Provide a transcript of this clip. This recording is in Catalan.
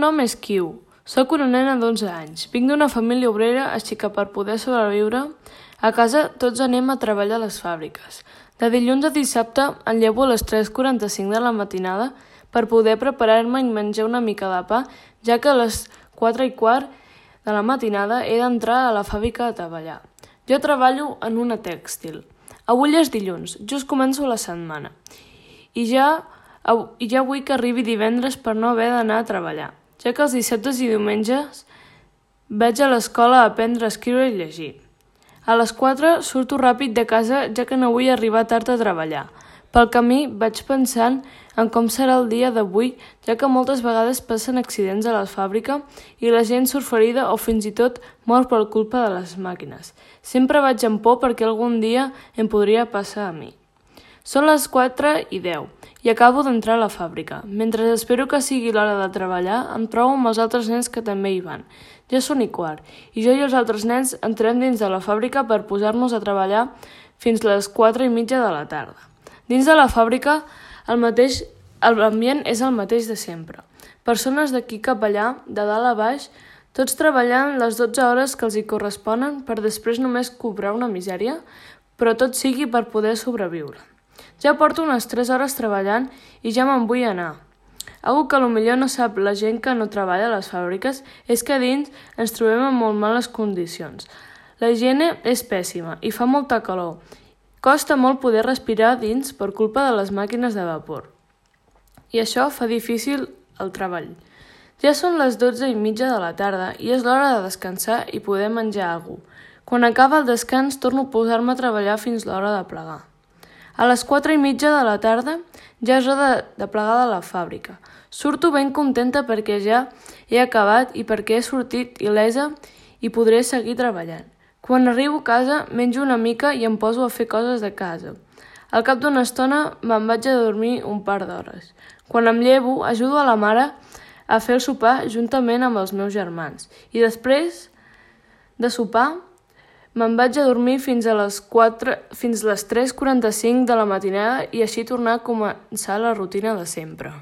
nom és Kiu. Soc una nena d'11 anys. Vinc d'una família obrera, així que per poder sobreviure, a casa tots anem a treballar a les fàbriques. De dilluns a dissabte em llevo a les 3.45 de la matinada per poder preparar-me i menjar una mica de pa, ja que a les 4 i quart de la matinada he d'entrar a la fàbrica a treballar. Jo treballo en una tèxtil. Avui és dilluns, just començo la setmana. I ja, i ja vull que arribi divendres per no haver d'anar a treballar, ja que els dissabtes i diumenges vaig a l'escola a aprendre a escriure i llegir. A les 4 surto ràpid de casa ja que no vull arribar tard a treballar. Pel camí vaig pensant en com serà el dia d'avui, ja que moltes vegades passen accidents a la fàbrica i la gent surt ferida o fins i tot mor per culpa de les màquines. Sempre vaig amb por perquè algun dia em podria passar a mi. Són les 4 i 10 i acabo d'entrar a la fàbrica. Mentre espero que sigui l'hora de treballar, em trobo amb els altres nens que també hi van. Ja són i quart, i jo i els altres nens entrem dins de la fàbrica per posar-nos a treballar fins les 4 i mitja de la tarda. Dins de la fàbrica, el mateix, l'ambient és el mateix de sempre. Persones d'aquí cap allà, de dalt a baix, tots treballant les 12 hores que els hi corresponen per després només cobrar una misèria, però tot sigui per poder sobreviure. Ja porto unes 3 hores treballant i ja me'n vull anar. Algo que millor no sap la gent que no treballa a les fàbriques és que dins ens trobem en molt males condicions. La higiene és pèssima i fa molta calor. Costa molt poder respirar dins per culpa de les màquines de vapor i això fa difícil el treball. Ja són les dotze i mitja de la tarda i és l'hora de descansar i poder menjar alguna cosa. Quan acaba el descans torno a posar-me a treballar fins l'hora de plegar. A les quatre i mitja de la tarda ja és hora de, de plegar de la fàbrica. Surto ben contenta perquè ja he acabat i perquè he sortit il·lesa i podré seguir treballant. Quan arribo a casa menjo una mica i em poso a fer coses de casa. Al cap d'una estona me'n vaig a dormir un par d'hores. Quan em llevo, ajudo a la mare a fer el sopar juntament amb els meus germans. I després de sopar, me'n vaig a dormir fins a les 4, fins les 3.45 de la matinada i així tornar a començar la rutina de sempre.